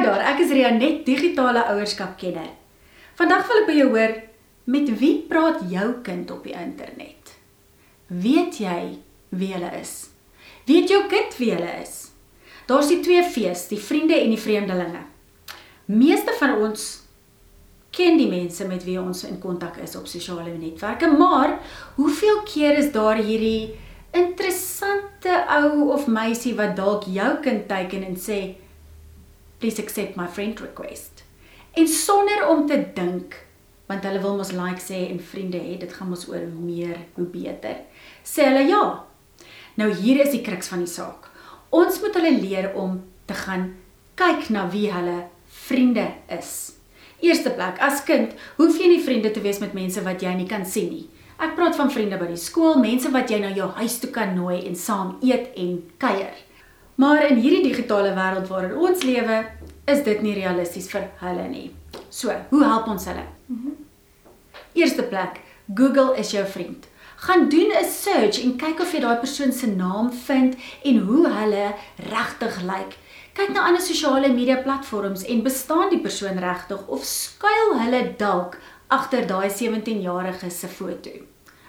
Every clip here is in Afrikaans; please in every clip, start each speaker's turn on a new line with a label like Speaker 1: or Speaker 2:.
Speaker 1: Hi daar, ek is Ria net digitale ouerskap kenner. Vandag wil ek by jou hoor met wie praat jou kind op die internet? Weet jy wie hulle is? Weet jou kind wie hulle is? Daar's die twee V's, die vriende en die vreemdelinge. Meeste van ons ken die mense met wie ons in kontak is op sosiale netwerke, maar hoeveel keer is daar hierdie interessante ou of meisie wat dalk jou kind teiken en sê please accept my friend request. En sonder om te dink, want hulle wil mos like sê en vriende hê, dit gaan mos oor hoe meer, hoe beter. Sê hulle ja. Nou hier is die kruks van die saak. Ons moet hulle leer om te gaan kyk na wie hulle vriende is. Eerste plek, as kind, hoef jy nie vriende te wees met mense wat jy nie kan sien nie. Ek praat van vriende by die skool, mense wat jy na jou huis toe kan nooi en saam eet en kuier. Maar in hierdie digitale wêreld waarin ons lewe, is dit nie realisties vir hulle nie. So, hoe help ons hulle? Eerste plek, Google is jou vriend. Gaan doen 'n search en kyk of jy daai persoon se naam vind en hoe hulle regtig lyk. Kyk na ander sosiale media platforms en bestaan die persoon regtig of skuil hulle dalk agter daai 17-jarige se foto?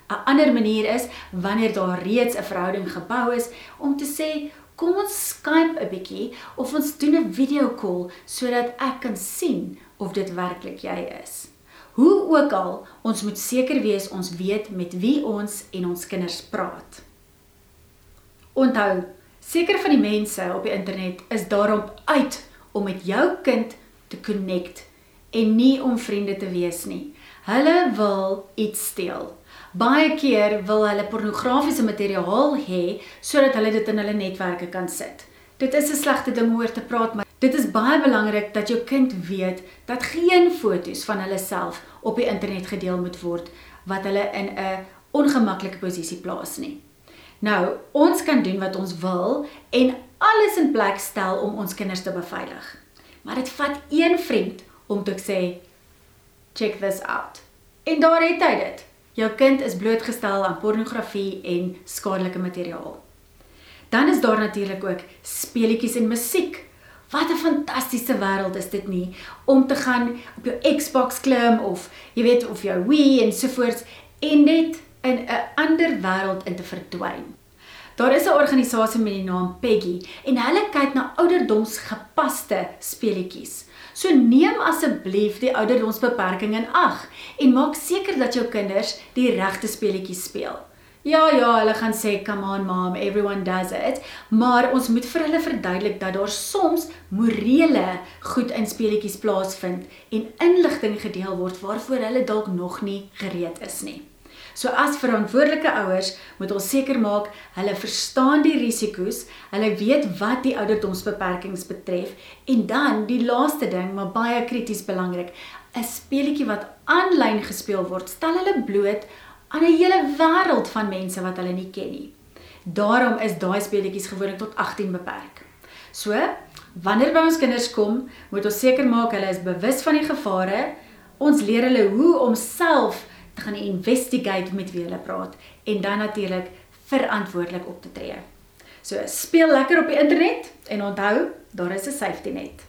Speaker 1: 'n Ander manier is wanneer daar reeds 'n verhouding gebou is om te sê kom ons Skype 'n bietjie of ons doen 'n video call sodat ek kan sien of dit werklik jy is. Hoe ook al, ons moet seker wees ons weet met wie ons en ons kinders praat. Onthou, seker van die mense op die internet is daarop uit om met jou kind te connect en nie om vriende te wees nie. Hulle wil iets steel. Baie keer wil hulle pornografiese materiaal hê sodat hulle dit in hulle netwerke kan sit. Dit is 'n slegte ding oor te praat, maar dit is baie belangrik dat jou kind weet dat geen foto's van hulle self op die internet gedeel moet word wat hulle in 'n ongemaklike posisie plaas nie. Nou, ons kan doen wat ons wil en alles in plek stel om ons kinders te beveilig. Maar dit vat een vriend om te sê check this out. En daar het hy dit. Jou kind is blootgestel aan pornografie en skadelike materiaal. Dan is daar natuurlik ook speletjies en musiek. Wat 'n fantastiese wêreld is dit nie om te gaan op jou Xbox klim of jy weet of jou Wii en so voort en net in 'n ander wêreld in te verdwyn. Daar is 'n organisasie met die naam Peggy en hulle kyk na ouderdomsgepaste speletjies. So neem asseblief die ouderdomsbeperking in ag en maak seker dat jou kinders die regte speletjies speel. Ja ja, hulle gaan sê come on mom, everyone does it, maar ons moet vir hulle verduidelik dat daar soms morele goed in speletjies plaasvind en inligting gedeel word waarvoor hulle dalk nog nie gereed is nie. So as verantwoordelike ouers moet ons seker maak hulle verstaan die risiko's, hulle weet wat die ouderdomsbeperkings betref en dan die laaste ding, maar baie krities belangrik, 'n speletjie wat aanlyn gespeel word, stel hulle bloot aan 'n hele wêreld van mense wat hulle nie ken nie. Daarom is daai speletjies gewoonlik tot 18 beperk. So, wanneer by ons kinders kom, moet ons seker maak hulle is bewus van die gevare. Ons leer hulle hoe om self te gaan investigate met wie hulle praat en dan natuurlik verantwoordelik op te tree. So speel lekker op die internet en onthou, daar is 'n safety net.